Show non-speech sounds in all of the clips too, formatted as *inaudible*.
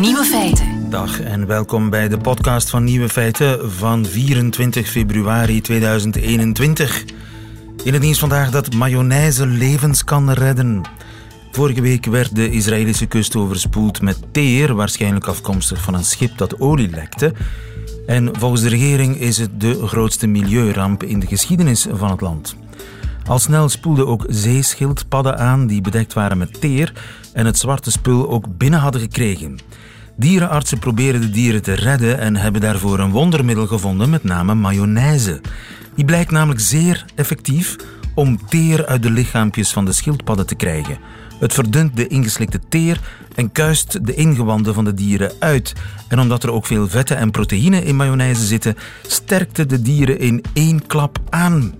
Nieuwe feiten. Dag en welkom bij de podcast van Nieuwe Feiten van 24 februari 2021. In het nieuws vandaag dat mayonaise levens kan redden. Vorige week werd de Israëlische kust overspoeld met teer, waarschijnlijk afkomstig van een schip dat olie lekte. En volgens de regering is het de grootste milieuramp in de geschiedenis van het land. Al snel spoelden ook zeeschildpadden aan die bedekt waren met teer en het zwarte spul ook binnen hadden gekregen. Dierenartsen proberen de dieren te redden en hebben daarvoor een wondermiddel gevonden, met name mayonaise. Die blijkt namelijk zeer effectief om teer uit de lichaampjes van de schildpadden te krijgen. Het verdunt de ingeslikte teer en kuist de ingewanden van de dieren uit. En omdat er ook veel vetten en proteïnen in mayonaise zitten, sterkte de dieren in één klap aan.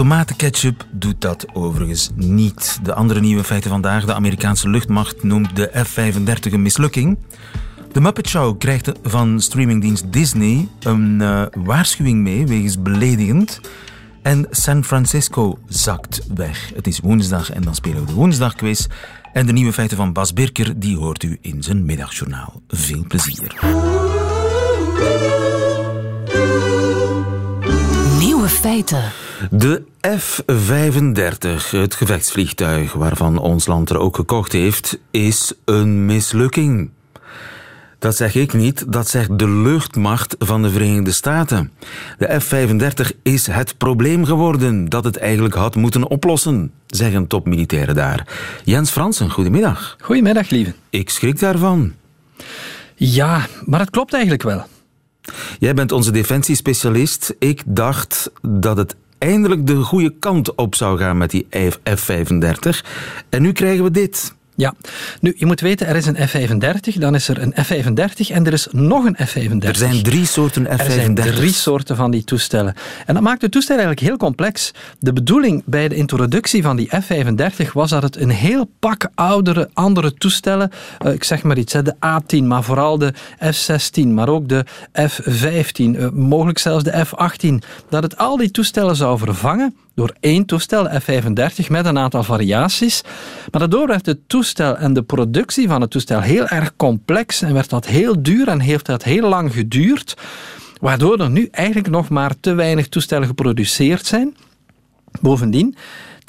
Tomatenketchup doet dat overigens niet. De andere nieuwe feiten vandaag. De Amerikaanse luchtmacht noemt de F-35 een mislukking. De Muppet Show krijgt van streamingdienst Disney een uh, waarschuwing mee wegens beledigend. En San Francisco zakt weg. Het is woensdag en dan spelen we de woensdagquiz. En de nieuwe feiten van Bas Birker, die hoort u in zijn middagjournaal. Veel plezier. Nieuwe feiten. De F-35, het gevechtsvliegtuig waarvan ons land er ook gekocht heeft, is een mislukking. Dat zeg ik niet, dat zegt de luchtmacht van de Verenigde Staten. De F-35 is het probleem geworden dat het eigenlijk had moeten oplossen, zeggen topmilitairen daar. Jens Fransen, goedemiddag. Goedemiddag, lieve. Ik schrik daarvan. Ja, maar het klopt eigenlijk wel. Jij bent onze defensiespecialist. Ik dacht dat het eindelijk de goede kant op zou gaan met die F-35. En nu krijgen we dit. Ja, nu je moet weten, er is een F-35, dan is er een F-35 en er is nog een F-35. Er zijn drie soorten F-35. Er zijn drie soorten van die toestellen. En dat maakt het toestel eigenlijk heel complex. De bedoeling bij de introductie van die F-35 was dat het een heel pak oudere, andere toestellen, uh, ik zeg maar iets, de A-10, maar vooral de F-16, maar ook de F-15, uh, mogelijk zelfs de F-18, dat het al die toestellen zou vervangen door één toestel, F-35, met een aantal variaties. Maar daardoor werd het toestel en de productie van het toestel heel erg complex en werd dat heel duur en heeft dat heel lang geduurd, waardoor er nu eigenlijk nog maar te weinig toestellen geproduceerd zijn. Bovendien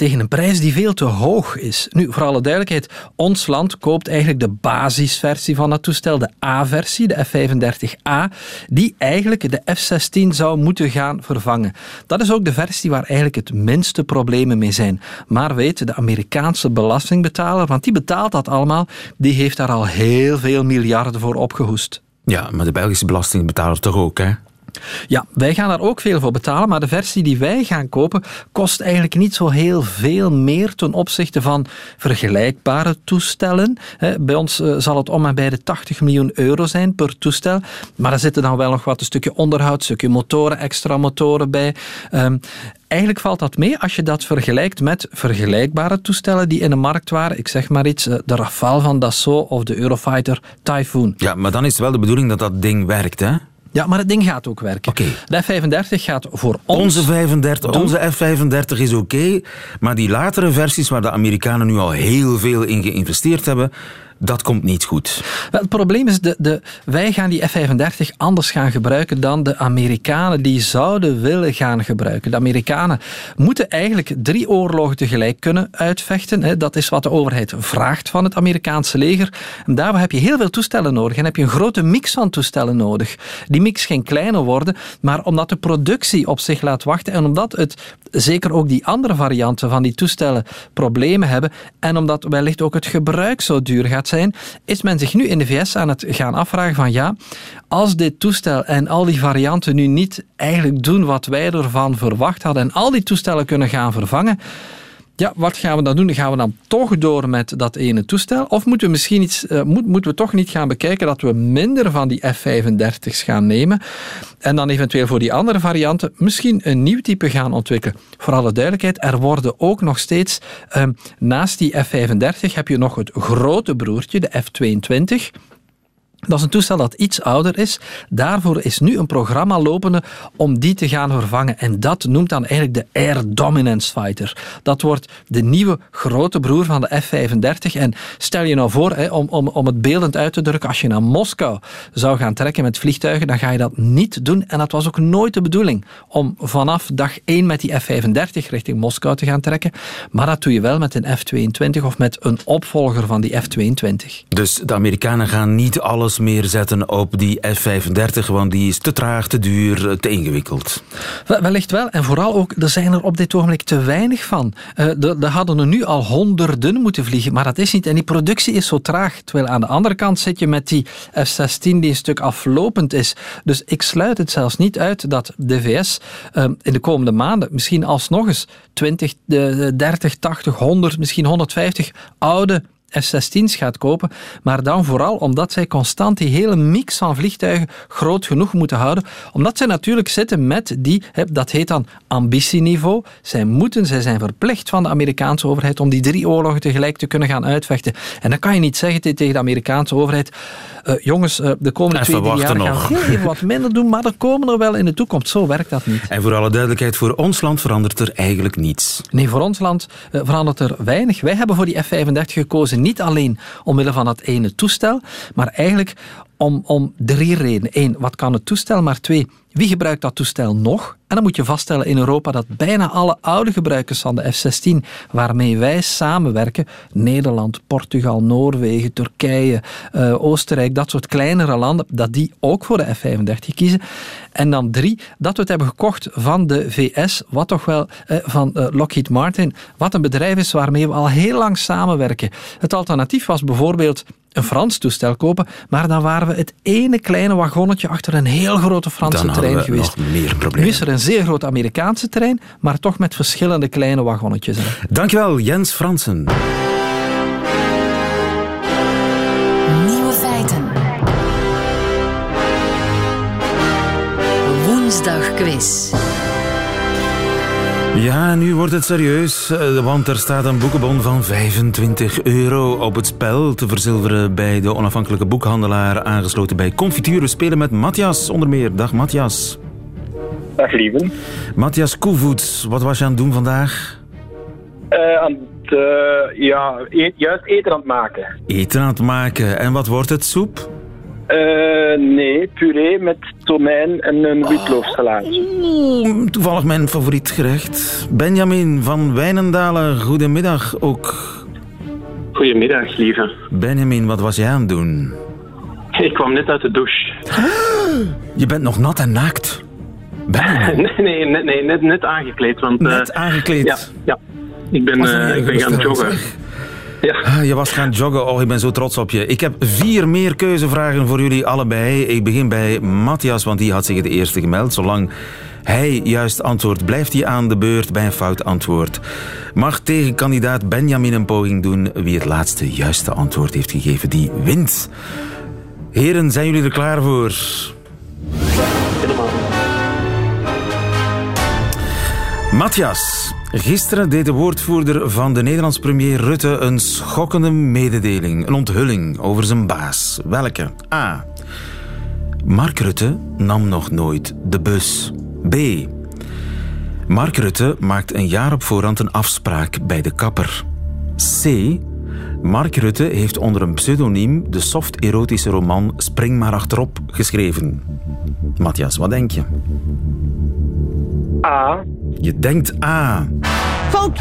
tegen een prijs die veel te hoog is. Nu, voor alle duidelijkheid, ons land koopt eigenlijk de basisversie van dat toestel, de A-versie, de F-35A, die eigenlijk de F-16 zou moeten gaan vervangen. Dat is ook de versie waar eigenlijk het minste problemen mee zijn. Maar weet, de Amerikaanse belastingbetaler, want die betaalt dat allemaal, die heeft daar al heel veel miljarden voor opgehoest. Ja, maar de Belgische belastingbetaler toch ook, hè? Ja, wij gaan daar ook veel voor betalen, maar de versie die wij gaan kopen kost eigenlijk niet zo heel veel meer ten opzichte van vergelijkbare toestellen. Bij ons eh, zal het om en bij de 80 miljoen euro zijn per toestel, maar er zitten dan wel nog wat een stukje onderhoud, een stukje motoren, extra motoren bij. Um, eigenlijk valt dat mee als je dat vergelijkt met vergelijkbare toestellen die in de markt waren. Ik zeg maar iets, eh, de Rafale van Dassault of de Eurofighter Typhoon. Ja, maar dan is wel de bedoeling dat dat ding werkt, hè? Ja, maar het ding gaat ook werken. Okay. De F-35 gaat voor ons... Onze, 35, onze F-35 is oké, maar die latere versies waar de Amerikanen nu al heel veel in geïnvesteerd hebben, dat komt niet goed. Wel, het probleem is, de, de, wij gaan die F-35 anders gaan gebruiken dan de Amerikanen die zouden willen gaan gebruiken. De Amerikanen moeten eigenlijk drie oorlogen tegelijk kunnen uitvechten. Dat is wat de overheid vraagt van het Amerikaanse leger. En daarvoor heb je heel veel toestellen nodig en heb je een grote mix van toestellen nodig. Die mix geen kleiner worden, maar omdat de productie op zich laat wachten en omdat het, zeker ook die andere varianten van die toestellen, problemen hebben en omdat wellicht ook het gebruik zo duur gaat is men zich nu in de VS aan het gaan afvragen van ja, als dit toestel en al die varianten nu niet eigenlijk doen wat wij ervan verwacht hadden en al die toestellen kunnen gaan vervangen, ja, wat gaan we dan doen? Gaan we dan toch door met dat ene toestel? Of moeten we misschien iets, moet, moeten we toch niet gaan bekijken dat we minder van die F-35's gaan nemen en dan eventueel voor die andere varianten misschien een nieuw type gaan ontwikkelen? Voor alle duidelijkheid, er worden ook nog steeds, um, naast die F-35 heb je nog het grote broertje, de F-22. Dat is een toestel dat iets ouder is. Daarvoor is nu een programma lopende om die te gaan vervangen. En dat noemt dan eigenlijk de Air Dominance Fighter. Dat wordt de nieuwe grote broer van de F-35. En stel je nou voor, hè, om, om, om het beeldend uit te drukken, als je naar Moskou zou gaan trekken met vliegtuigen, dan ga je dat niet doen. En dat was ook nooit de bedoeling om vanaf dag 1 met die F-35 richting Moskou te gaan trekken. Maar dat doe je wel met een F-22 of met een opvolger van die F-22. Dus de Amerikanen gaan niet alles meer zetten op die F-35, want die is te traag, te duur, te ingewikkeld. Wellicht wel. En vooral ook, er zijn er op dit ogenblik te weinig van. Er hadden er nu al honderden moeten vliegen, maar dat is niet. En die productie is zo traag. Terwijl aan de andere kant zit je met die F-16 die een stuk aflopend is. Dus ik sluit het zelfs niet uit dat de VS uh, in de komende maanden misschien alsnog eens 20, 30, 80, 100, misschien 150 oude F-16's gaat kopen, maar dan vooral omdat zij constant die hele mix van vliegtuigen groot genoeg moeten houden, omdat zij natuurlijk zitten met die, dat heet dan ambitieniveau. Zij moeten, zij zijn verplicht van de Amerikaanse overheid om die drie oorlogen tegelijk te kunnen gaan uitvechten. En dan kan je niet zeggen tegen de Amerikaanse overheid, uh, jongens, uh, de komende twee, drie jaar nog. gaan we even wat minder doen, maar er komen er wel in de toekomst. Zo werkt dat niet. En voor alle duidelijkheid, voor ons land verandert er eigenlijk niets. Nee, voor ons land uh, verandert er weinig. Wij hebben voor die F-35 gekozen niet alleen omwille van dat ene toestel, maar eigenlijk om, om drie redenen. Eén, wat kan het toestel? Maar twee, wie gebruikt dat toestel nog? En dan moet je vaststellen in Europa dat bijna alle oude gebruikers van de F-16 waarmee wij samenwerken, Nederland, Portugal, Noorwegen, Turkije, uh, Oostenrijk, dat soort kleinere landen, dat die ook voor de F-35 kiezen. En dan drie, dat we het hebben gekocht van de VS, wat toch wel uh, van uh, Lockheed Martin, wat een bedrijf is waarmee we al heel lang samenwerken. Het alternatief was bijvoorbeeld een Frans toestel kopen, maar dan waren we het ene kleine wagonnetje achter een heel grote Franse dan trein geweest. Nog meer problemen. Nu is er een zeer groot Amerikaanse trein, maar toch met verschillende kleine wagonnetjes. Dankjewel, Jens Fransen. Nieuwe feiten. Woensdag quiz. Ja, nu wordt het serieus, eh, want er staat een boekenbon van 25 euro op het spel te verzilveren bij de onafhankelijke boekhandelaar aangesloten bij Confituur. We spelen met Matthias onder meer. Dag Matthias. Dag lieven. Matthias Koevoets, wat was je aan het doen vandaag? Uh, aan het, uh, ja, e juist eten aan het maken. Eten aan het maken. En wat wordt het, soep? Uh, nee, puree met tonijn en een witloofsalaatje. Oeh, toevallig mijn favoriet gerecht. Benjamin van Wijnendalen, goedemiddag ook. Goedemiddag, lieve. Benjamin, wat was jij aan het doen? Ik kwam net uit de douche. Je bent nog nat en naakt. *laughs* nee, nee, nee, nee net, net aangekleed. Want, net uh, aangekleed? Ja, ja. ik ben, uh, ik ben gaan joggen. Ja. Ah, je was gaan joggen. Oh, ik ben zo trots op je. Ik heb vier meer keuzevragen voor jullie allebei. Ik begin bij Matthias, want die had zich het eerste gemeld. Zolang hij juist antwoordt, blijft hij aan de beurt bij een fout antwoord. Mag tegenkandidaat Benjamin een poging doen? Wie het laatste juiste antwoord heeft gegeven, die wint. Heren, zijn jullie er klaar voor? Matthias, gisteren deed de woordvoerder van de Nederlands premier Rutte een schokkende mededeling, een onthulling over zijn baas. Welke? A. Mark Rutte nam nog nooit de bus. B. Mark Rutte maakt een jaar op voorhand een afspraak bij de kapper. C. Mark Rutte heeft onder een pseudoniem de soft-erotische roman Spring maar achterop geschreven. Matthias, wat denk je? A. Je denkt A. Fout!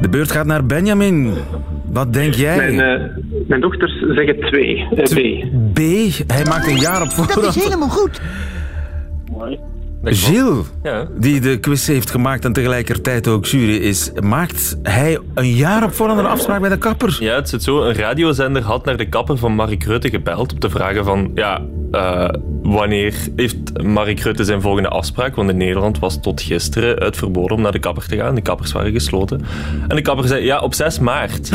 De beurt gaat naar Benjamin. Wat denk jij? Mijn, uh, mijn dochters zeggen twee. Uh, B. B. Hij maakt een jaar op voorhand. Dat is helemaal goed. Mooi. Gilles, ja. die de quiz heeft gemaakt en tegelijkertijd ook jury is, maakt hij een jaar op voorhand een afspraak bij de kapper? Ja, het zit zo. Een radiozender had naar de kapper van Mark Rutte gebeld om te vragen van, ja, uh, wanneer heeft Mark Rutte zijn volgende afspraak? Want in Nederland was tot gisteren het verboden om naar de kapper te gaan. De kappers waren gesloten. En de kapper zei, ja, op 6 maart.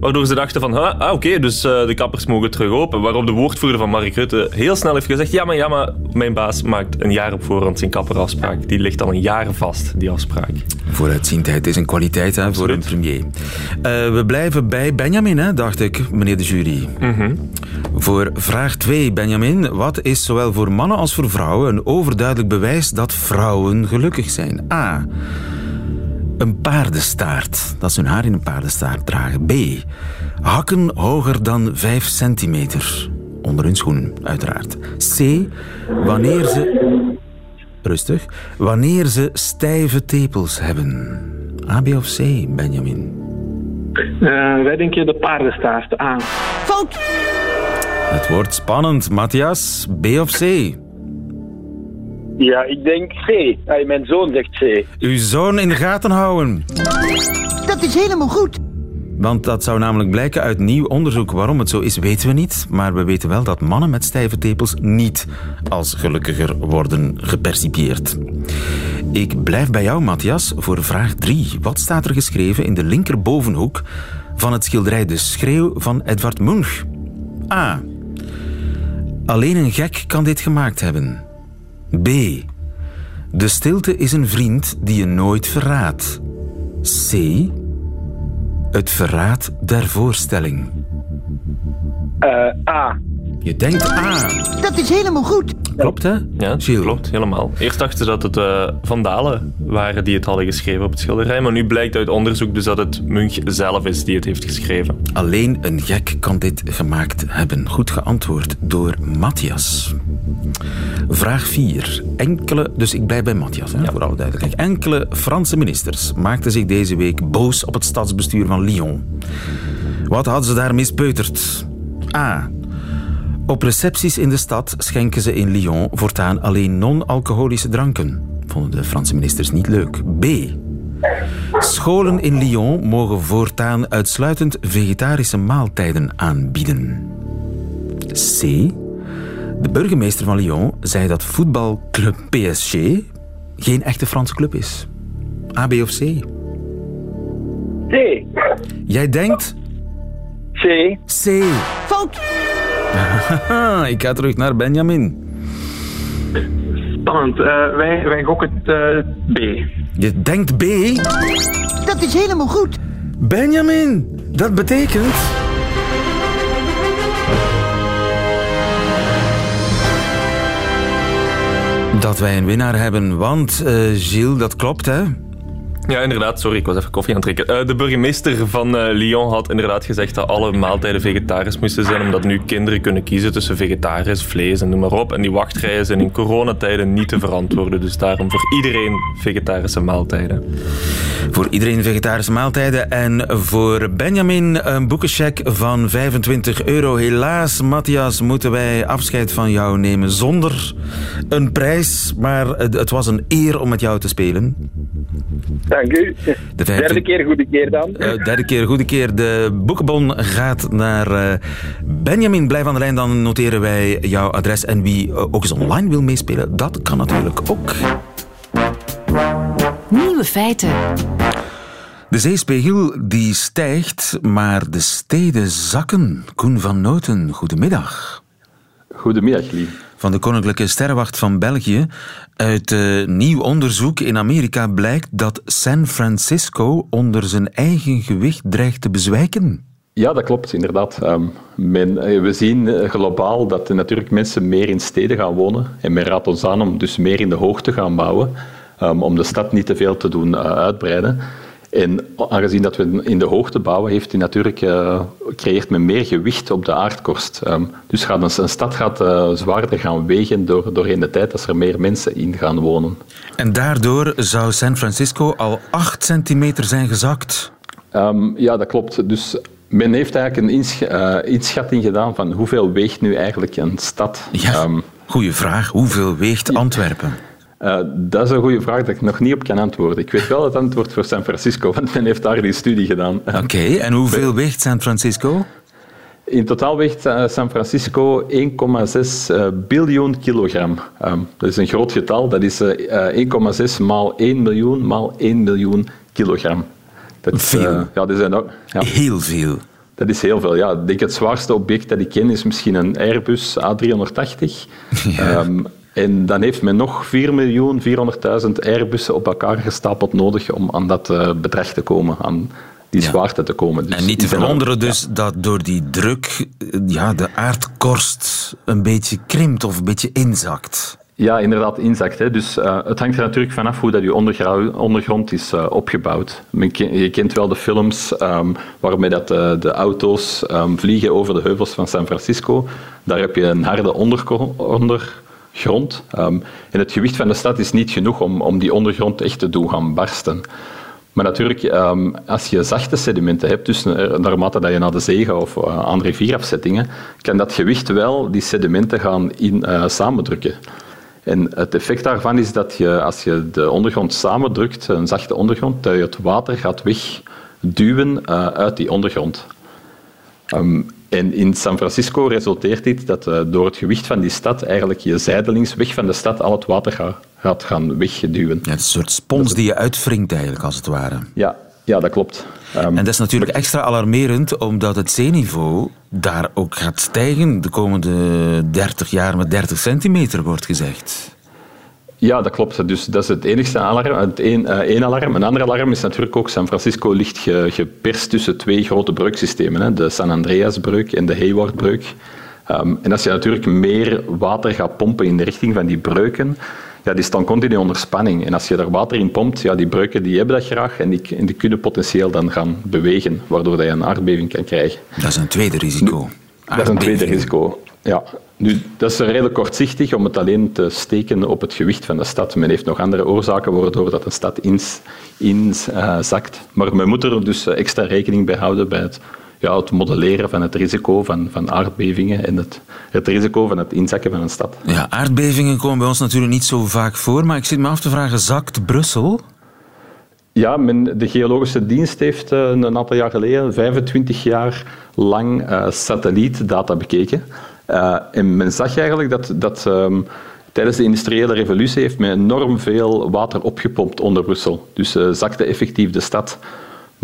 Waardoor ze dachten van, ah, oké, okay, dus uh, de kappers mogen terug open. Waarop de woordvoerder van Mark Rutte heel snel heeft gezegd, ja, maar, ja, maar mijn baas maakt een jaar op voorhand zijn kapperafspraak. Die ligt al een jaar vast, die afspraak. Vooruitziendheid is een kwaliteit hè, voor een premier. Uh, we blijven bij Benjamin, hè, dacht ik, meneer de jury. Mm -hmm. Voor vraag 2, Benjamin. Wat is zowel voor mannen als voor vrouwen een overduidelijk bewijs dat vrouwen gelukkig zijn? A. Een paardenstaart. Dat ze hun haar in een paardenstaart dragen. B. Hakken hoger dan 5 centimeter. Onder hun schoen, uiteraard. C. Wanneer ze... Rustig. Wanneer ze stijve tepels hebben. A, B of C, Benjamin? Eh, wij denken de paardenstaart aan. Het wordt spannend. Matthias, B of C? Ja, ik denk C. Ay, mijn zoon zegt C. Uw zoon in de gaten houden. Dat is helemaal goed. Want dat zou namelijk blijken uit nieuw onderzoek. Waarom het zo is, weten we niet. Maar we weten wel dat mannen met stijve tepels niet als gelukkiger worden gepercipieerd. Ik blijf bij jou, Matthias, voor vraag 3. Wat staat er geschreven in de linkerbovenhoek van het schilderij De Schreeuw van Edvard Munch? A. Alleen een gek kan dit gemaakt hebben. B. De stilte is een vriend die je nooit verraadt. C. Het verraad der voorstelling. Eh, A. Je denkt A. Dat is helemaal goed. Klopt, hè? Ja, Gilles. klopt, helemaal. Eerst dachten ze dat het eh, Vandalen waren die het hadden geschreven op het schilderij, maar nu blijkt uit onderzoek dus dat het Munch zelf is die het heeft geschreven. Alleen een gek kan dit gemaakt hebben. Goed geantwoord door Matthias. Vraag 4. Enkele, dus ik blijf bij Matthias, hè, voor alle duidelijkheid. Enkele Franse ministers maakten zich deze week boos op het stadsbestuur van Lyon. Wat hadden ze daar mispeuterd? A. Op recepties in de stad schenken ze in Lyon voortaan alleen non-alcoholische dranken. Vonden de Franse ministers niet leuk. B. Scholen in Lyon mogen voortaan uitsluitend vegetarische maaltijden aanbieden. C. De burgemeester van Lyon zei dat voetbalclub PSG geen echte Franse club is. A, B of C? C. Jij denkt C. C. Fout. Haha, *laughs* ik ga terug naar Benjamin. Spannend. Eh, wij, wij gokken het eh, B. Je denkt B? Dat is helemaal goed. Benjamin, dat betekent... Dat wij een winnaar hebben, want eh, Gilles, dat klopt hè? Ja, inderdaad. Sorry, ik was even koffie aan het drinken. Eh, de burgemeester van eh, Lyon had inderdaad gezegd dat alle maaltijden vegetarisch moesten zijn, omdat nu kinderen kunnen kiezen tussen vegetarisch, vlees en noem maar op. En die wachtrijen zijn in coronatijden niet te verantwoorden. Dus daarom voor iedereen vegetarische maaltijden. Voor iedereen vegetarische maaltijden en voor Benjamin een boekencheck van 25 euro. Helaas, Matthias, moeten wij afscheid van jou nemen zonder een prijs. Maar het het was een eer om met jou te spelen. Dank u. De Derde keer, goede keer dan. Eh, derde keer, goede keer. De boekenbon gaat naar eh, Benjamin. Blijf aan de lijn, dan noteren wij jouw adres. En wie eh, ook eens online wil meespelen, dat kan natuurlijk ook. Nieuwe feiten. De zeespiegel die stijgt, maar de steden zakken. Koen van Noten, goedemiddag. Goedemiddag, Lee. Van de Koninklijke Sterrenwacht van België. Uit eh, nieuw onderzoek in Amerika blijkt dat San Francisco onder zijn eigen gewicht dreigt te bezwijken. Ja, dat klopt, inderdaad. Ehm, men, eh, we zien eh, globaal dat natuurlijk mensen meer in steden gaan wonen. En men raadt ons aan om dus meer in de hoogte te gaan bouwen, ehm, om de stad niet te veel te doen uitbreiden. En aangezien dat we in de hoogte bouwen, heeft die natuurlijk, eh, creëert men meer gewicht op de aardkorst. Ehm, dus gaat een, een stad gaat eh, zwaarder gaan wegen door, doorheen de tijd als er meer mensen in gaan wonen. En daardoor zou San Francisco al 8 centimeter zijn gezakt. Ehm, ja, dat klopt. Dus men heeft eigenlijk een inscha- eh, inschatting gedaan van hoeveel weegt nu eigenlijk een stad. Ja, Ehm, goeie vraag. Hoeveel weegt Antwerpen? Eh, dat is een goede vraag dat ik nog niet op kan antwoorden. Ik weet wel het antwoord voor San Francisco, want men heeft daar die studie gedaan. Oké, en hoeveel weegt San Francisco? In totaal weegt eh, San Francisco 1,6 eh, biljoen kilogram. Ehm, dat is een groot getal. Dat is eh, eh, 1,6 maal 1 miljoen maal 1 miljoen kilogram. Dat is, Veel. ja, dat, zijn ook, ja, Heel veel. dat is heel veel. Ja, ik denk het zwaarste object dat ik ken is misschien een Airbus A380. *laughs* Ehm, en dan heeft men nog 4.400.000 Airbussen op elkaar gestapeld nodig om aan dat eh, bedrag te komen, aan die Ja. zwaarte te komen. Dus En niet te er- verwonderen dus dat door die druk eh, ja, de aardkorst een beetje krimpt of een beetje inzakt. Ja, inderdaad, inzakt. Hè. Dus eh, het hangt er natuurlijk vanaf hoe dat je ondergrond is opgebouwd. Men je kent wel de films ehm, waarmee dat, de auto's ehm, vliegen over de heuvels van San Francisco. Daar heb je een harde onderko- ondergrond. Ehm, en het gewicht van de stad is niet genoeg om, om die ondergrond echt te doen gaan barsten. Maar natuurlijk, ehm, als je zachte sedimenten hebt, dus eh, naarmate dat je naar de zee gaat of eh, aan rivierafzettingen, kan dat gewicht wel die sedimenten gaan in, eh, samendrukken. En het effect daarvan is dat je, als je de ondergrond samendrukt, een zachte ondergrond, dat je het water gaat wegduwen eh, uit die ondergrond. Ehm, en in San Francisco resulteert dit dat eh, door het gewicht van die stad eigenlijk je zijdelings weg van de stad al het water ga- gaat gaan wegduwen. Ja, het is een soort spons die je uitwringt eigenlijk, als het ware. Ja, ja dat klopt. Ehm, En dat is natuurlijk extra alarmerend, omdat het zeeniveau daar ook gaat stijgen de komende 30 jaar met 30 centimeter, wordt gezegd. Ja, dat klopt. Dus dat is het enigste alarm. Het één, eh, alarm. Een ander alarm is natuurlijk ook San Francisco ligt ge- geperst tussen twee grote breuksystemen. Hè. De San Andreas-breuk en de Hayward-breuk. Ehm, en als je natuurlijk meer water gaat pompen in de richting van die breuken, ja, die staan continu onder spanning. En als je daar water in pompt, ja, die breuken die hebben dat graag en die, en die kunnen potentieel dan gaan bewegen, waardoor je een aardbeving kan krijgen. Dat is een tweede risico. Dat is een tweede risico. Ja. Nu, dat is redelijk kortzichtig om het alleen te steken op het gewicht van de stad. Men heeft nog andere oorzaken waardoor dat een stad inzakt. Eh, zakt. maar men moet er dus extra rekening bij houden bij het, ja, het modelleren van het risico van, van aardbevingen en het, het risico van het inzakken van een stad. Ja, aardbevingen komen bij ons natuurlijk niet zo vaak voor, maar ik zit me af te vragen, zakt Brussel? Ja, men, de Geologische Dienst heeft eh, een aantal jaar geleden 25 jaar lang eh, satellietdata bekeken. Eh, en men zag eigenlijk dat, dat ehm, tijdens de industriële revolutie heeft men enorm veel water opgepompt onder Brussel. Dus eh, zakte effectief de stad.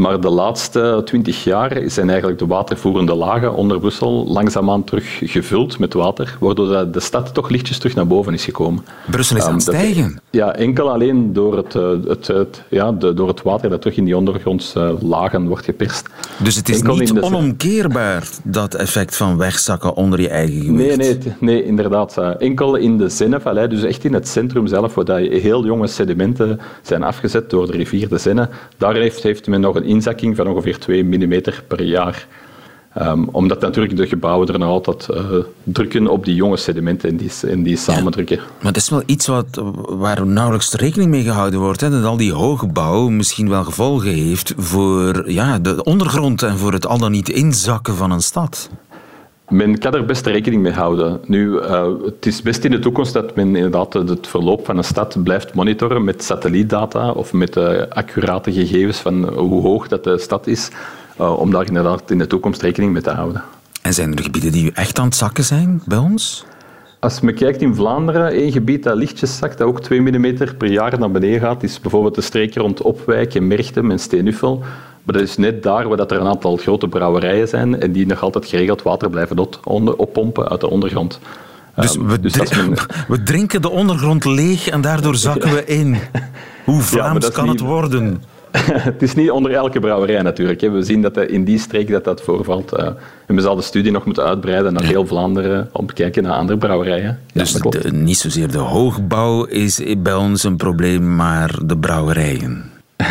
Maar de laatste 20 jaar zijn eigenlijk de watervoerende lagen onder Brussel langzaamaan terug gevuld met water, waardoor de- stad toch lichtjes terug naar boven is gekomen. Brussel is aan het Ehm, stijgen. ja, enkel alleen door het, eh, het, het, ja, de, door het water dat terug in die ondergrondse lagen wordt geperst. Dus het is Enkel niet de- onomkeerbaar, dat effect van wegzakken onder je eigen gewicht. Nee, nee, nee inderdaad. eh, Enkel in de Zennevallei, dus echt in het centrum zelf, waar heel jonge sedimenten zijn afgezet door de rivier de Zenne, daar heeft, heeft men nog een inzakking van ongeveer 2 mm per jaar. Ehm, omdat natuurlijk de gebouwen er nog altijd eh, drukken op die jonge sedimenten en die, en die samendrukken. Maar het is wel iets wat, waar nauwelijks rekening mee gehouden wordt. Hè? Dat al die hoogbouw misschien wel gevolgen heeft voor ja, de ondergrond en voor het al dan niet inzakken van een stad. Men kan er best rekening mee houden. Nu, eh, het is best in de toekomst dat men inderdaad het verloop van een stad blijft monitoren met satellietdata of met eh, accurate gegevens van hoe hoog dat de stad is, eh, om daar inderdaad in de toekomst rekening mee te houden. En zijn er gebieden die echt aan het zakken zijn bij ons? Als men kijkt in Vlaanderen, één gebied dat lichtjes zakt, dat ook 2 mm per jaar naar beneden gaat, is bijvoorbeeld de streek rond Opwijk en Merchtem en Steenuffel. Maar dat is net daar waar dat er een aantal grote brouwerijen zijn en die nog altijd geregeld water blijven oppompen uit de ondergrond. Dus, Ehm, we, dus men- *laughs* we drinken de ondergrond leeg en daardoor zakken we in. Hoe Vlaams kan niet- het worden? *laughs* Het is niet onder elke brouwerij natuurlijk. We zien dat dat in die streek dat dat voorvalt. eh, en we zal de studie nog moeten uitbreiden naar heel Vlaanderen om te kijken naar andere brouwerijen. Ja, Dus de- niet zozeer de hoogbouw is bij ons een probleem, maar de brouwerijen. *laughs*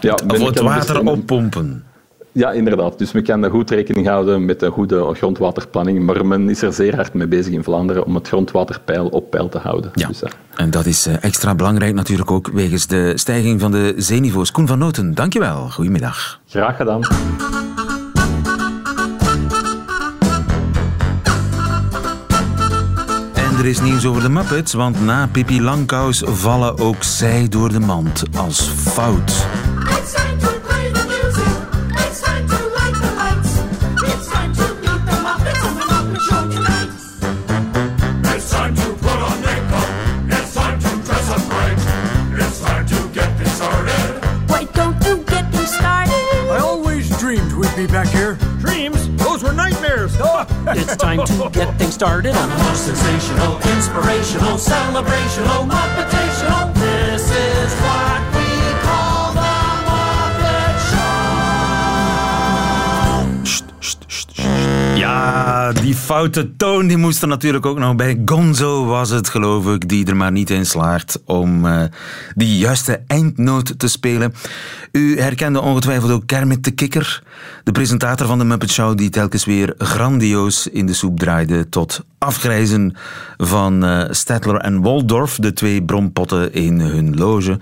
Ja, Of het water dus- oppompen. Ja, inderdaad. Dus men kan goed rekening houden met een goede grondwaterplanning. Maar men is er zeer hard mee bezig in Vlaanderen om het grondwaterpeil op peil te houden. Ja, Dus, eh, en dat is eh, extra belangrijk natuurlijk ook wegens de stijging van de zeeniveaus. Koen van Noten, dankjewel. Goedemiddag. graag gedaan. En er is nieuws over de Muppets, want na Pippi Langkous vallen ook zij door de mand als fout. It's time to get things started on the most sensational, inspirational, celebrational, Muppetational. Foute toon die moest er natuurlijk ook nog bij. Gonzo was het, geloof ik, die er maar niet in slaagt om eh, die juiste eindnoot te spelen. U herkende ongetwijfeld ook Kermit de Kikker, de presentator van de Muppet Show, die telkens weer grandioos in de soep draaide tot afgrijzen van eh, Statler en Waldorf, de twee brompotten in hun loge.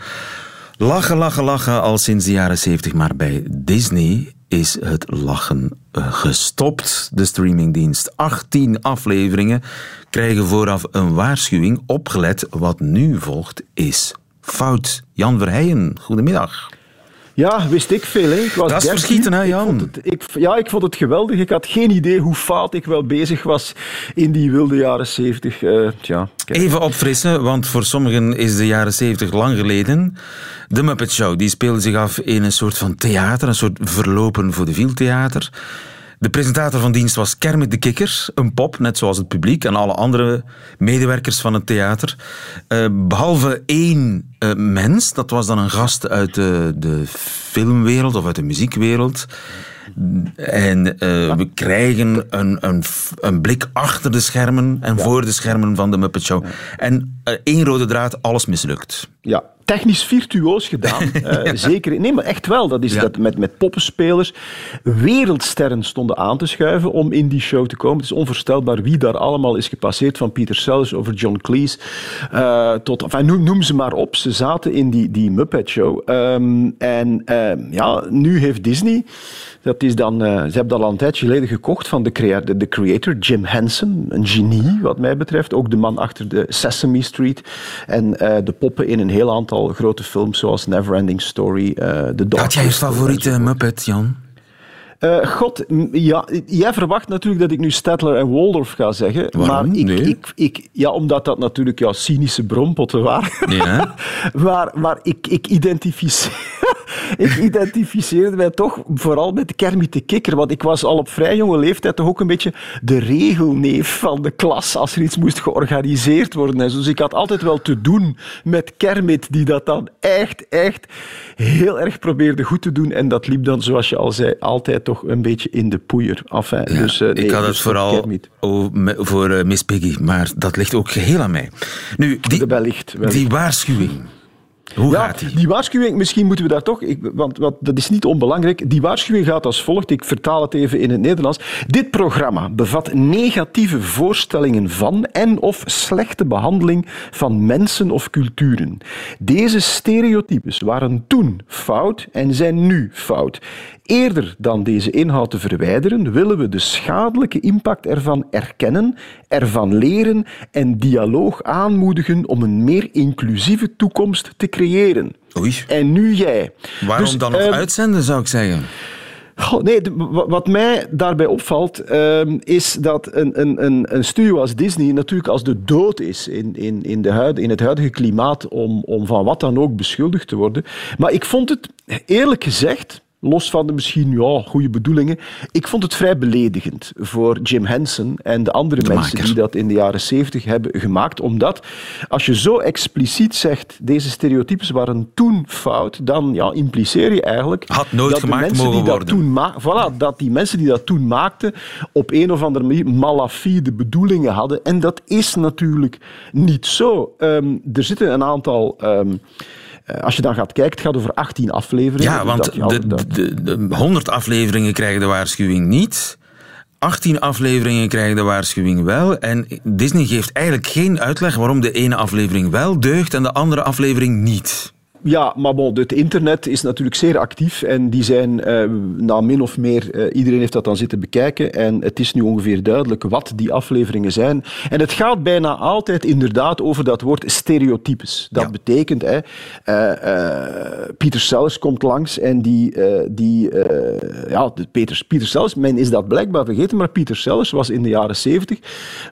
Lachen, lachen, lachen al sinds de jaren 70, maar bij Disney is het lachen eh, gestopt. De streamingdienst. 18 afleveringen krijgen vooraf een waarschuwing. Opgelet, wat nu volgt is fout. Jan Verheijen, goedemiddag. Ja, wist ik veel. Hè. Ik was Dat is 13. verschieten, hè, Ik Jan? het- ik, ja, ik vond het geweldig. Ik had geen idee hoe fout ik wel bezig was in die wilde jaren zeventig. Eh, tja, kijk. Even opfrissen, want voor sommigen is de jaren 70 lang geleden. De Muppet Show die speelde zich af in een soort van theater, een soort verlopen voor de theater. De presentator van dienst was Kermit de Kikker, een pop, net zoals het publiek en alle andere medewerkers van het theater. Eh, behalve één eh, mens, dat was dan een gast uit de, de filmwereld of uit de muziekwereld. En eh, we krijgen een, een, een blik achter de schermen en voor de schermen van de Muppet Show. En één rode draad, alles mislukt. Ja, technisch virtuoos gedaan. *laughs* Eh, Zeker. Nee, maar echt wel. Dat is Ja. dat met, met poppenspelers. Wereldsterren stonden aan te schuiven om in die show te komen. Het is onvoorstelbaar wie daar allemaal is gepasseerd. Van Peter Sellers over John Cleese. eh, tot, enfin, noem, noem ze maar op. Ze zaten in die, die Muppet Show. Ehm, en ehm, ja, nu heeft Disney... Dat is dan, eh, ze hebben dat al een tijdje geleden gekocht van de, crea- de, de creator Jim Henson. Een genie, wat mij betreft. Ook de man achter de Sesame Street. En eh, de poppen in een heel aantal grote films, zoals Neverending Story, eh The Dog. Had jij je favoriete. Muppet, Jan? Eh, God, ja, jij verwacht natuurlijk dat ik nu Statler en Waldorf ga zeggen. Waarom? Maar ik, Nee. ik, ik, ja, omdat dat natuurlijk ja, cynische brompotten waren. Ja. *laughs* maar maar ik, ik, identificeer, *laughs* ik identificeerde mij toch vooral met Kermit de Kikker. Want ik was al op vrij jonge leeftijd toch ook een beetje de regelneef van de klas als er iets moest georganiseerd worden. en zo. Dus ik had altijd wel te doen met Kermit, die dat dan echt, echt heel erg probeerde goed te doen. En dat liep dan, zoals je al zei, altijd toch een beetje in de poeier. Enfin, dus, eh, nee, ik had het dus vooral voor eh, Miss Piggy, maar dat ligt ook geheel aan mij. Nu, die, wellicht, wellicht. die waarschuwing, hoe ja, gaat die? Die waarschuwing, misschien moeten we daar toch, ik, want, want dat is niet onbelangrijk. Die waarschuwing gaat als volgt. Ik vertaal het even in het Nederlands. Dit programma bevat negatieve voorstellingen van en of slechte behandeling van mensen of culturen. Deze stereotypes waren toen fout en zijn nu fout. Eerder dan deze inhoud te verwijderen, willen we de schadelijke impact ervan erkennen, ervan leren en dialoog aanmoedigen om een meer inclusieve toekomst te creëren. Oei. En nu jij. Waarom Dus, dan nog ehm, uitzenden, zou ik zeggen? Goh, nee, wat mij daarbij opvalt, ehm, is dat een, een, een, een studio als Disney natuurlijk als de dood is in, in, in, de huid, in het huidige klimaat om, om van wat dan ook beschuldigd te worden. Maar ik vond het, eerlijk gezegd, los van de misschien ja, goede bedoelingen, ik vond het vrij beledigend voor Jim Henson en de andere mensen maker. die dat in de jaren zeventig hebben gemaakt. Omdat als je zo expliciet zegt, deze stereotypes waren toen fout, dan ja, impliceer je eigenlijk Had nooit dat de mensen die dat worden. toen voilà, dat die mensen die dat toen maakten op een of andere manier malafide bedoelingen hadden. En dat is natuurlijk niet zo. Ehm, er zitten een aantal... ehm, eh, als je dan gaat kijken, het gaat over 18 afleveringen. Ja, Dus want de, de, de 100 afleveringen krijgen de waarschuwing niet. 18 afleveringen krijgen de waarschuwing wel. En Disney geeft eigenlijk geen uitleg waarom de ene aflevering wel deugt en de andere aflevering niet. Ja, maar bon, het internet is natuurlijk zeer actief en die zijn eh nou, min of meer, eh, iedereen heeft dat dan zitten bekijken en het is nu ongeveer duidelijk wat die afleveringen zijn. En het gaat bijna altijd inderdaad over dat woord stereotypes. Dat betekent, hè, eh, Pieter Sellers komt langs en die, die ja, de Peter, Pieter Sellers, men is dat blijkbaar vergeten, maar Pieter Sellers was in de jaren zeventig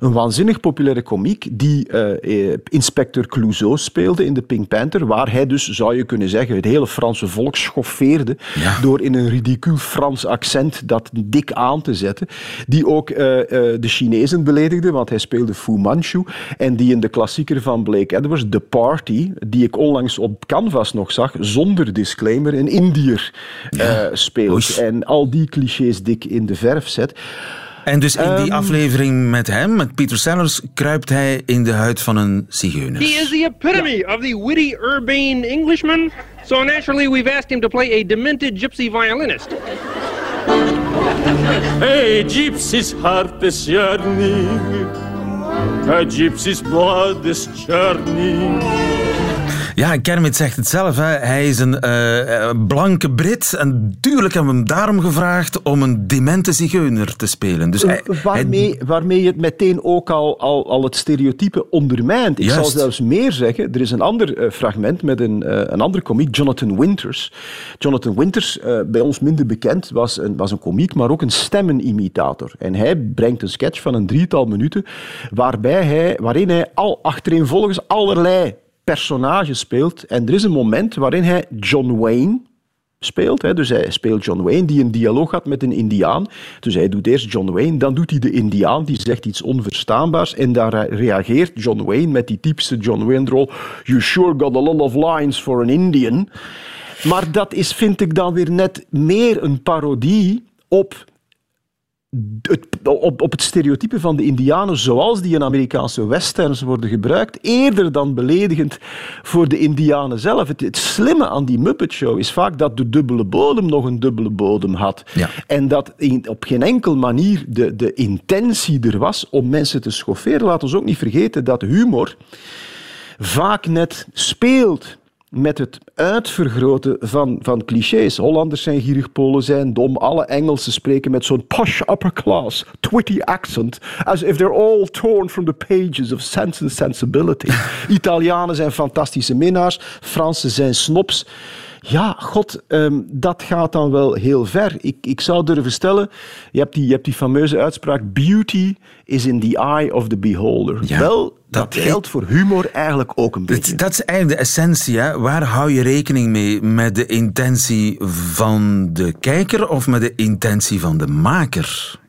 een waanzinnig populaire komiek die inspecteur Clouseau speelde in de Pink Panther, waar hij dus, zou je kunnen zeggen, het hele Franse volk schoffeerde door in een ridicuul Frans accent dat dik aan te zetten, die ook eh, eh, de Chinezen beledigde, want hij speelde Fu Manchu, en die in de klassieker van Blake Edwards, The Party, die ik onlangs op Canvas nog zag, zonder disclaimer, een Indiër eh, speelt. En al die clichés dik in de verf zet. En dus in die Ehm, aflevering met hem, met Peter Sellers, kruipt hij in de huid van een zigeuner. He is the epitome of the witty, urbane Englishman, so naturally we've asked him to play a demented gypsy violinist. A gypsy's heart is yearning, a gypsy's blood is churning. Ja, Kermit zegt het zelf. Hè. Hij is een eh, eh, blanke Brit. En tuurlijk hebben we hem daarom gevraagd om een demente zigeuner te spelen. Dus hij, waarmee, waarmee je het meteen ook al, al, al het stereotype ondermijnt. Ik zal zelfs meer zeggen. Er is een ander eh, fragment met een, eh, een andere komiek, Jonathan Winters. Jonathan Winters, eh, bij ons minder bekend, was een, was een komiek, maar ook een stemmenimitator. En hij brengt een sketch van een drietal minuten waarbij hij, waarin hij al achtereenvolgens allerlei personages speelt. En er is een moment waarin hij John Wayne speelt. Hè. Dus hij speelt John Wayne, die een dialoog had met een Indiaan. Dus hij doet eerst John Wayne, dan doet hij de Indiaan, die zegt iets onverstaanbaars. En daar re- reageert John Wayne met die typische John Wayne-rol. You sure got a lot of lines for an Indian. Maar dat is, vind ik dan weer net meer een parodie op het, op, op het stereotype van de Indianen zoals die in Amerikaanse westerns worden gebruikt, eerder dan beledigend voor de Indianen zelf. Het, het slimme aan die Muppet Show is vaak dat de dubbele bodem nog een dubbele bodem had. En dat in, op geen enkel manier de, de intentie er was om mensen te schofferen. Laat ons ook niet vergeten dat humor vaak net speelt met het uitvergroten van, van clichés. Hollanders zijn gierig, Polen zijn dom. Alle Engelsen spreken met zo'n posh upper class, twitty accent. As if they're all torn from the pages of Sense and Sensibility. *laughs* Italianen zijn fantastische minnaars. Fransen zijn snobs. Ja, god, ehm, dat gaat dan wel heel ver. Ik, ik zou durven stellen, je hebt, die, je hebt die fameuze uitspraak, beauty is in the eye of the beholder. wel, dat, geldt voor humor eigenlijk ook een beetje. Dat, dat is eigenlijk de essentie. Hè? Waar hou je rekening mee? Met de intentie van de kijker of met de intentie van de maker?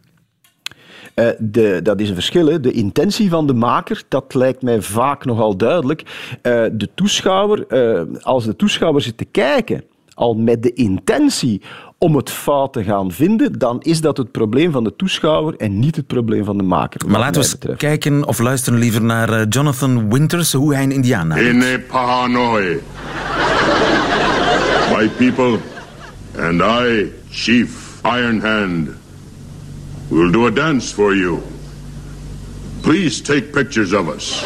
Eh, de, dat is een verschil. Hè. De intentie van de maker, dat lijkt mij vaak nogal duidelijk. Eh, de toeschouwer, eh, als de toeschouwer zit te kijken, al met de intentie om het fout te gaan vinden, dan is dat het probleem van de toeschouwer en niet het probleem van de maker. Maar laten we eens kijken of luisteren liever naar Jonathan Winters, hoe hij een Indiaan nadoet. Ine Pahanoi. My people and I, Chief Iron Will do a dance for you. Please take pictures of us.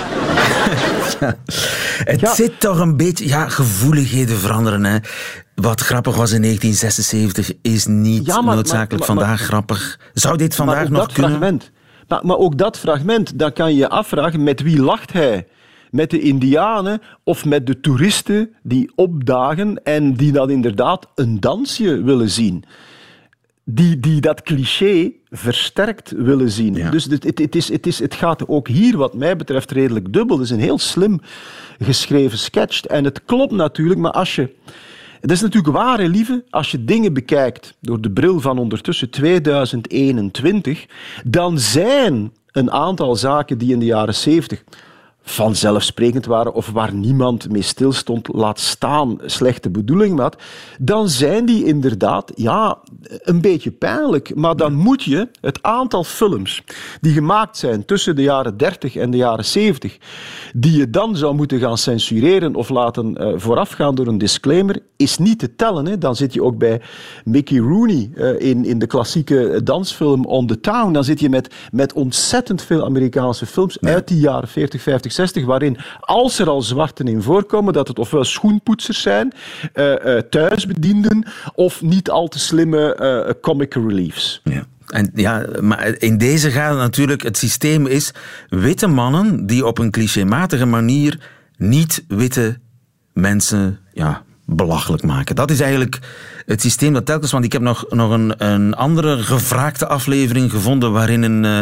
*laughs* Het zit toch een beetje... Ja, gevoeligheden veranderen. Hè. Wat grappig was in 1976 is niet Ja, maar- noodzakelijk maar- maar- vandaag grappig. Zou dit Maar vandaag ook nog dat kunnen? Fragment, maar, maar ook dat fragment, dan kan je je afvragen met wie lacht hij? Met de Indianen of met de toeristen die opdagen en die dan inderdaad een dansje willen zien? Die, die dat cliché versterkt willen zien. Dus het, het, het, is, het, is, het gaat ook hier, wat mij betreft, redelijk dubbel. Het is een heel slim geschreven sketch. En het klopt natuurlijk, maar als je. Het is natuurlijk waar, hè, lieve, als je dingen bekijkt door de bril van ondertussen 2021, dan zijn een aantal zaken die in de jaren 70 vanzelfsprekend waren of waar niemand mee stilstond, laat staan slechte bedoeling had, dan zijn die inderdaad ja, een beetje pijnlijk. Maar dan moet je het aantal films die gemaakt zijn tussen de jaren 30 en de jaren 70, die je dan zou moeten gaan censureren of laten eh, voorafgaan door een disclaimer, is niet te tellen. Hè. Dan zit je ook bij Mickey Rooney eh, in, in de klassieke dansfilm On the Town. Dan zit je met, met ontzettend veel Amerikaanse films uit die jaren 40, 50, 60, waarin als er al zwarten in voorkomen, dat het ofwel schoenpoetsers zijn, eh, eh, thuisbedienden, of niet al te slimme eh, comic reliefs. Ja. En ja, maar in deze gaat het natuurlijk, het systeem is witte mannen die op een clichématige manier niet witte mensen ja, belachelijk maken. Dat is eigenlijk het systeem dat telkens, want ik heb nog, nog een, een andere gevraagde aflevering gevonden waarin een eh,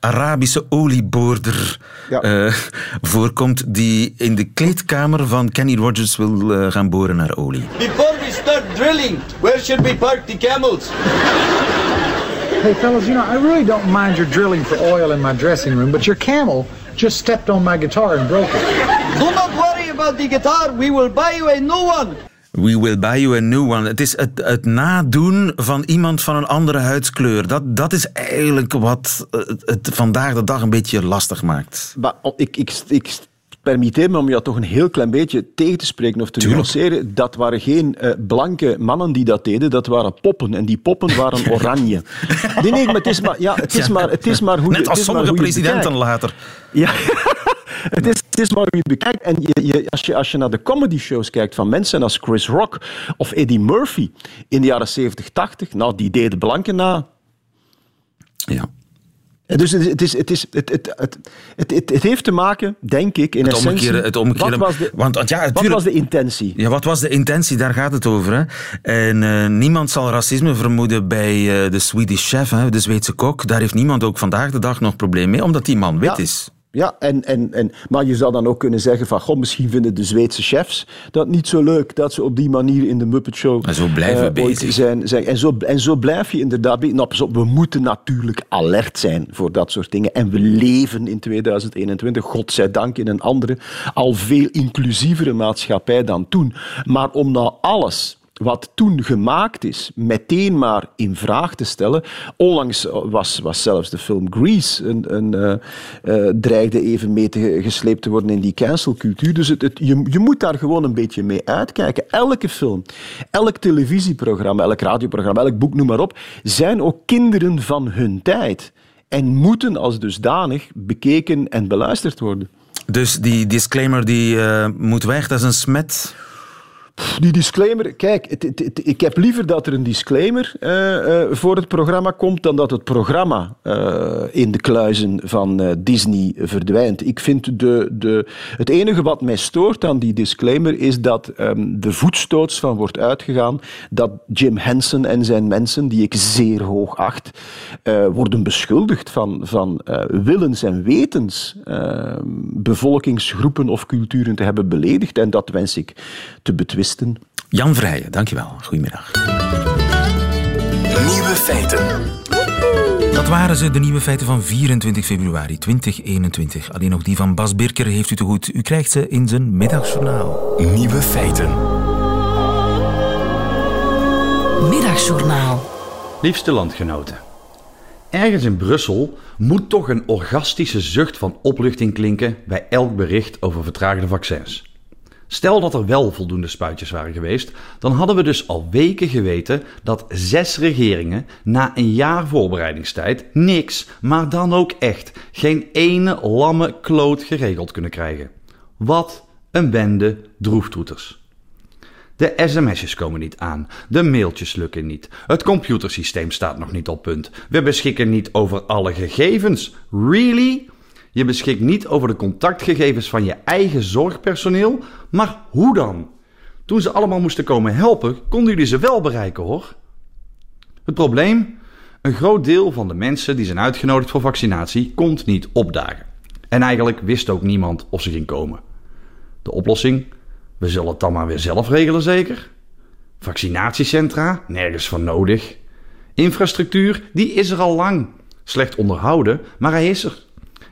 Arabische olieboorder eh, voorkomt die in de kleedkamer van Kenny Rogers wil eh, gaan boren naar olie. Before we start drilling, where should we park the camels? Hey, fellas, you know, I really don't mind your drilling for oil in my dressing room, but your camel just stepped on my guitar and broke it. Do not worry about the guitar, we will buy you a new one. We will buy you a new one. Het is het, het nadoen van iemand van een andere huidskleur. Dat, dat is eigenlijk wat het, het vandaag de dag een beetje lastig maakt. Maar oh, ik, ik, ik permitteer me om jou toch een heel klein beetje tegen te spreken of te Tuurlijk. nuanceren. Dat waren geen eh, blanke mannen die dat deden, dat waren poppen. En die poppen waren *laughs* oranje. Nee, nee, maar het is maar, ja, het is Ja. maar, het is maar hoe je- Net het als is maar sommige je presidenten later. Ja. *laughs* Het is, het is maar hoe je het bekijkt. En je, je, als, je, als je naar de comedy shows kijkt van mensen als Chris Rock of Eddie Murphy in de jaren 70, 80, nou, die deden blanken na. Ja. Dus het, is, het, is, het, het, het, het, het, heeft te maken, denk ik, in Het essentie... het omgekeerde. Wat was de, want, want ja, wat tuurlijk- was de intentie? Ja, wat was de intentie? Daar gaat het over. Hè? En eh, niemand zal racisme vermoeden bij eh, de Swedish chef, hè, de Zweedse kok. Daar heeft niemand ook vandaag de dag nog probleem mee, omdat die man wit is. Ja, en, en, en, maar je zou dan ook kunnen zeggen van, goh, misschien vinden de Zweedse chefs dat niet zo leuk dat ze op die manier in de Muppet Show En zo blijven eh, bezig. zijn. zijn. En, zo, en zo blijf je inderdaad bezig. Nou, op, we moeten natuurlijk alert zijn voor dat soort dingen. En we leven in 2021, godzijdank, in een andere, al veel inclusievere maatschappij dan toen. Maar om nou alles wat toen gemaakt is, meteen maar in vraag te stellen. Onlangs was, was zelfs de film Grease een, eh, eh, dreigde even mee te, gesleept te worden in die cancelcultuur. Dus het, je, je moet daar gewoon een beetje mee uitkijken. Elke film, elk televisieprogramma, elk radioprogramma, elk boek, noem maar op, zijn ook kinderen van hun tijd. En moeten als dusdanig bekeken en beluisterd worden. Dus die disclaimer die eh, moet weg, dat is een smet. Die disclaimer, kijk, ik heb liever dat er een disclaimer eh, eh, voor het programma komt dan dat het programma eh, in de kluizen van Disney verdwijnt. Ik vind de, de, het enige wat mij stoort aan die disclaimer is dat ehm, de voetstoots van wordt uitgegaan dat Jim Henson en zijn mensen, die ik zeer hoog acht, worden beschuldigd van, van willens en wetens eh, bevolkingsgroepen of culturen te hebben beledigd. En dat wens ik te betwisten. Jan Vrijen, dankjewel. Goedemiddag. Nieuwe feiten. Dat waren ze, de nieuwe feiten van 24 februari 2021. Alleen nog die van Bas Birker heeft u te goed. U krijgt ze in zijn middagjournaal. Nieuwe feiten. Middagjournaal. Liefste landgenoten. Ergens in Brussel moet toch een orgastische zucht van opluchting klinken bij elk bericht over vertraagde vaccins. Stel dat er wel voldoende spuitjes waren geweest, dan hadden we dus al weken geweten dat zes regeringen na een jaar voorbereidingstijd niks, maar dan ook echt geen ene lamme kloot geregeld kunnen krijgen. Wat een bende droeftoeters. De sms'jes komen niet aan, de mailtjes lukken niet, het computersysteem staat nog niet op punt, we beschikken niet over alle gegevens. Really? Je beschikt niet over de contactgegevens van je eigen zorgpersoneel, maar hoe dan? Toen ze allemaal moesten komen helpen, konden jullie ze wel bereiken hoor. Het probleem? Een groot deel van de mensen die zijn uitgenodigd voor vaccinatie komt niet opdagen. En eigenlijk wist ook niemand of ze ging komen. De oplossing? We zullen het dan maar weer zelf regelen, zeker? Vaccinatiecentra? Nergens van nodig. Infrastructuur? Die is er al lang. Slecht onderhouden, maar hij is er.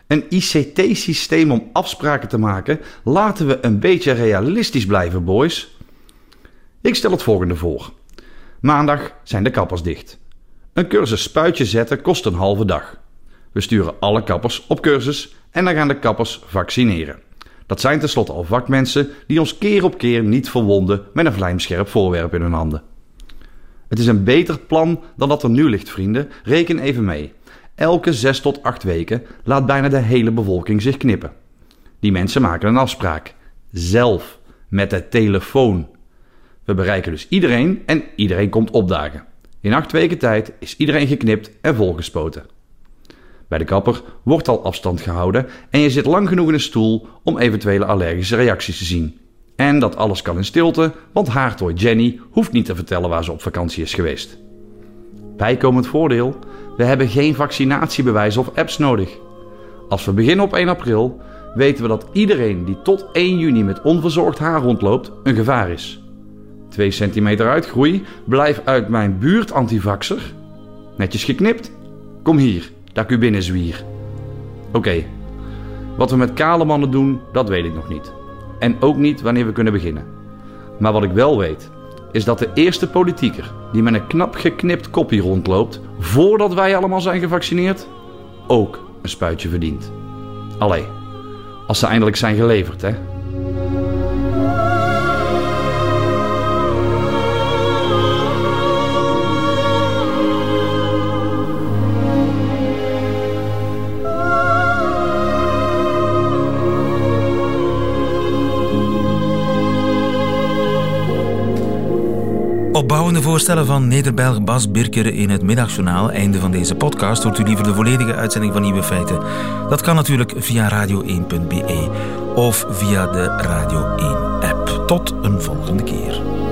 Een ICT-systeem om afspraken te maken? Laten we een beetje realistisch blijven, boys. Ik stel het volgende voor. Maandag zijn de kappers dicht. Een cursus spuitje zetten kost een halve dag. We sturen alle kappers op cursus en dan gaan de kappers vaccineren. Dat zijn tenslotte al vakmensen die ons keer op keer niet verwonden met een vlijmscherp voorwerp in hun handen. Het is een beter plan dan dat er nu ligt, vrienden. Reken even mee. Elke zes tot acht weken laat bijna de hele bevolking zich knippen. Die mensen maken een afspraak. Zelf. Met de telefoon. We bereiken dus iedereen en iedereen komt opdagen. In acht weken tijd is iedereen geknipt en volgespoten. Bij de kapper wordt al afstand gehouden en je zit lang genoeg in een stoel om eventuele allergische reacties te zien. En dat alles kan in stilte, want haartooi Jenny hoeft niet te vertellen waar ze op vakantie is geweest. Bijkomend voordeel, we hebben geen vaccinatiebewijs of apps nodig. Als we beginnen op 1 april, weten we dat iedereen die tot 1 juni met onverzorgd haar rondloopt een gevaar is. 2 centimeter uitgroei, blijf uit mijn buurt antivaxer. Netjes geknipt? Kom hier, dat ik u binnen zwier. Oké, wat we met kale mannen doen, dat weet ik nog niet. En ook niet wanneer we kunnen beginnen. Maar wat ik wel weet, is dat de eerste politieker die met een knap geknipt koppie rondloopt, voordat wij allemaal zijn gevaccineerd, ook een spuitje verdient. Allee, als ze eindelijk zijn geleverd, hè? Opbouwende voorstellen van Nederbelg Bas Birker in het middagjournaal. Einde van deze podcast. Hoort u liever de volledige uitzending van Nieuwe Feiten? Dat kan natuurlijk via radio1.be of via de Radio 1 app. Tot een volgende keer.